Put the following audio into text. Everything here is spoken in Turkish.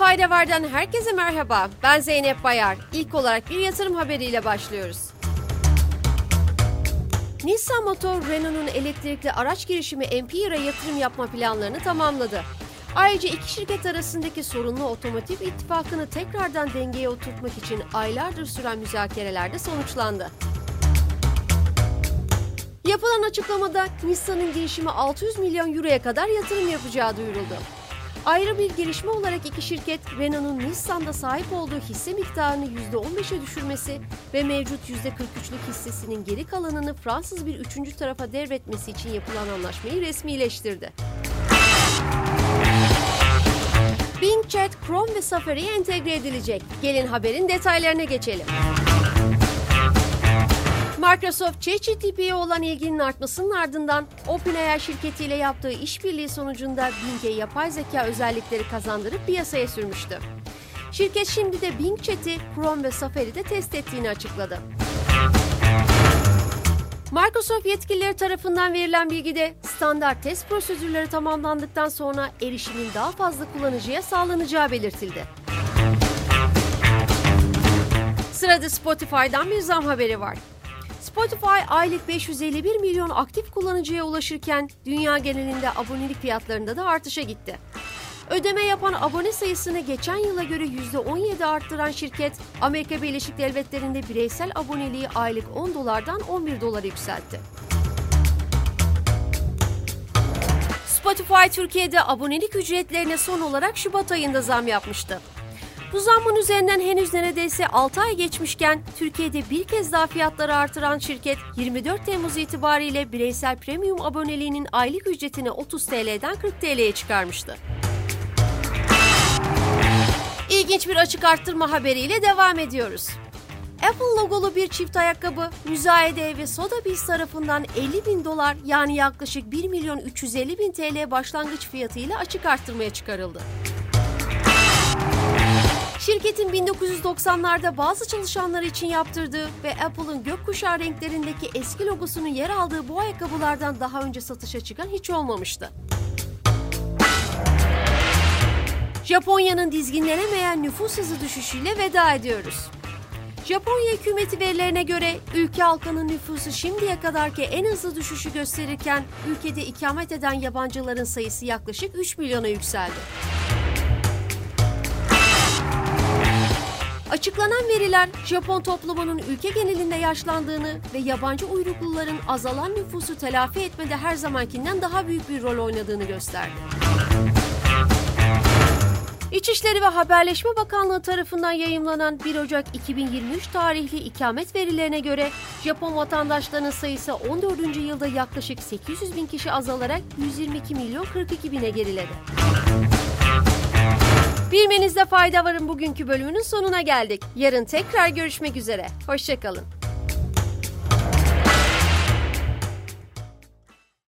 Fayda Var'dan herkese merhaba. Ben Zeynep Bayar. İlk olarak bir yatırım haberiyle başlıyoruz. Nissan Motor, Renault'un elektrikli araç girişimi Empire'a yatırım yapma planlarını tamamladı. Ayrıca iki şirket arasındaki sorunlu otomotiv ittifakını tekrardan dengeye oturtmak için aylardır süren müzakerelerde sonuçlandı. Yapılan açıklamada Nissan'ın girişimi 600 milyon euroya kadar yatırım yapacağı duyuruldu. Ayrı bir gelişme olarak iki şirket Renault'un Nissan'da sahip olduğu hisse miktarını %15'e düşürmesi ve mevcut %43'lük hissesinin geri kalanını Fransız bir üçüncü tarafa devretmesi için yapılan anlaşmayı resmileştirdi. Bing Chat, Chrome ve Safari'ye entegre edilecek. Gelin haberin detaylarına geçelim. Microsoft ChatGPT'ye olan ilginin artmasının ardından OpenAI şirketiyle yaptığı işbirliği sonucunda Bing'e yapay zeka özellikleri kazandırıp piyasaya sürmüştü. Şirket şimdi de Bing Chat'i Chrome ve Safari'de test ettiğini açıkladı. Microsoft yetkilileri tarafından verilen bilgide standart test prosedürleri tamamlandıktan sonra erişimin daha fazla kullanıcıya sağlanacağı belirtildi. Sırada Spotify'dan bir zam haberi var. Spotify aylık 551 milyon aktif kullanıcıya ulaşırken dünya genelinde abonelik fiyatlarında da artışa gitti. Ödeme yapan abone sayısını geçen yıla göre %17 arttıran şirket, Amerika Birleşik Devletleri'nde bireysel aboneliği aylık 10 dolardan 11 dolara yükseltti. Spotify Türkiye'de abonelik ücretlerine son olarak Şubat ayında zam yapmıştı. Bu zammın üzerinden henüz neredeyse 6 ay geçmişken Türkiye'de bir kez daha fiyatları artıran şirket 24 Temmuz itibariyle bireysel premium aboneliğinin aylık ücretini 30 TL'den 40 TL'ye çıkarmıştı. İlginç bir açık arttırma haberiyle devam ediyoruz. Apple logolu bir çift ayakkabı müzayede ve Sotheby's tarafından 50 bin dolar yani yaklaşık 1 milyon 350 bin TL başlangıç fiyatıyla açık arttırmaya çıkarıldı. Şirketin 1990'larda bazı çalışanlar için yaptırdığı ve Apple'ın gökkuşağı renklerindeki eski logosunun yer aldığı bu ayakkabılardan daha önce satışa çıkan hiç olmamıştı. Japonya'nın dizginlenemeyen nüfus hızı düşüşüyle veda ediyoruz. Japonya hükümeti verilerine göre ülke halkının nüfusu şimdiye kadarki en hızlı düşüşü gösterirken ülkede ikamet eden yabancıların sayısı yaklaşık 3 milyona yükseldi. Açıklanan veriler Japon toplumunun ülke genelinde yaşlandığını ve yabancı uyrukluların azalan nüfusu telafi etmede her zamankinden daha büyük bir rol oynadığını gösterdi. İçişleri ve Haberleşme Bakanlığı tarafından yayımlanan 1 Ocak 2023 tarihli ikamet verilerine göre Japon vatandaşlarının sayısı 14. yılda yaklaşık 800 bin kişi azalarak 122 milyon 42 bine geriledi. Bilmenizde fayda varın bugünkü bölümünün sonuna geldik. Yarın tekrar görüşmek üzere. Hoşçakalın.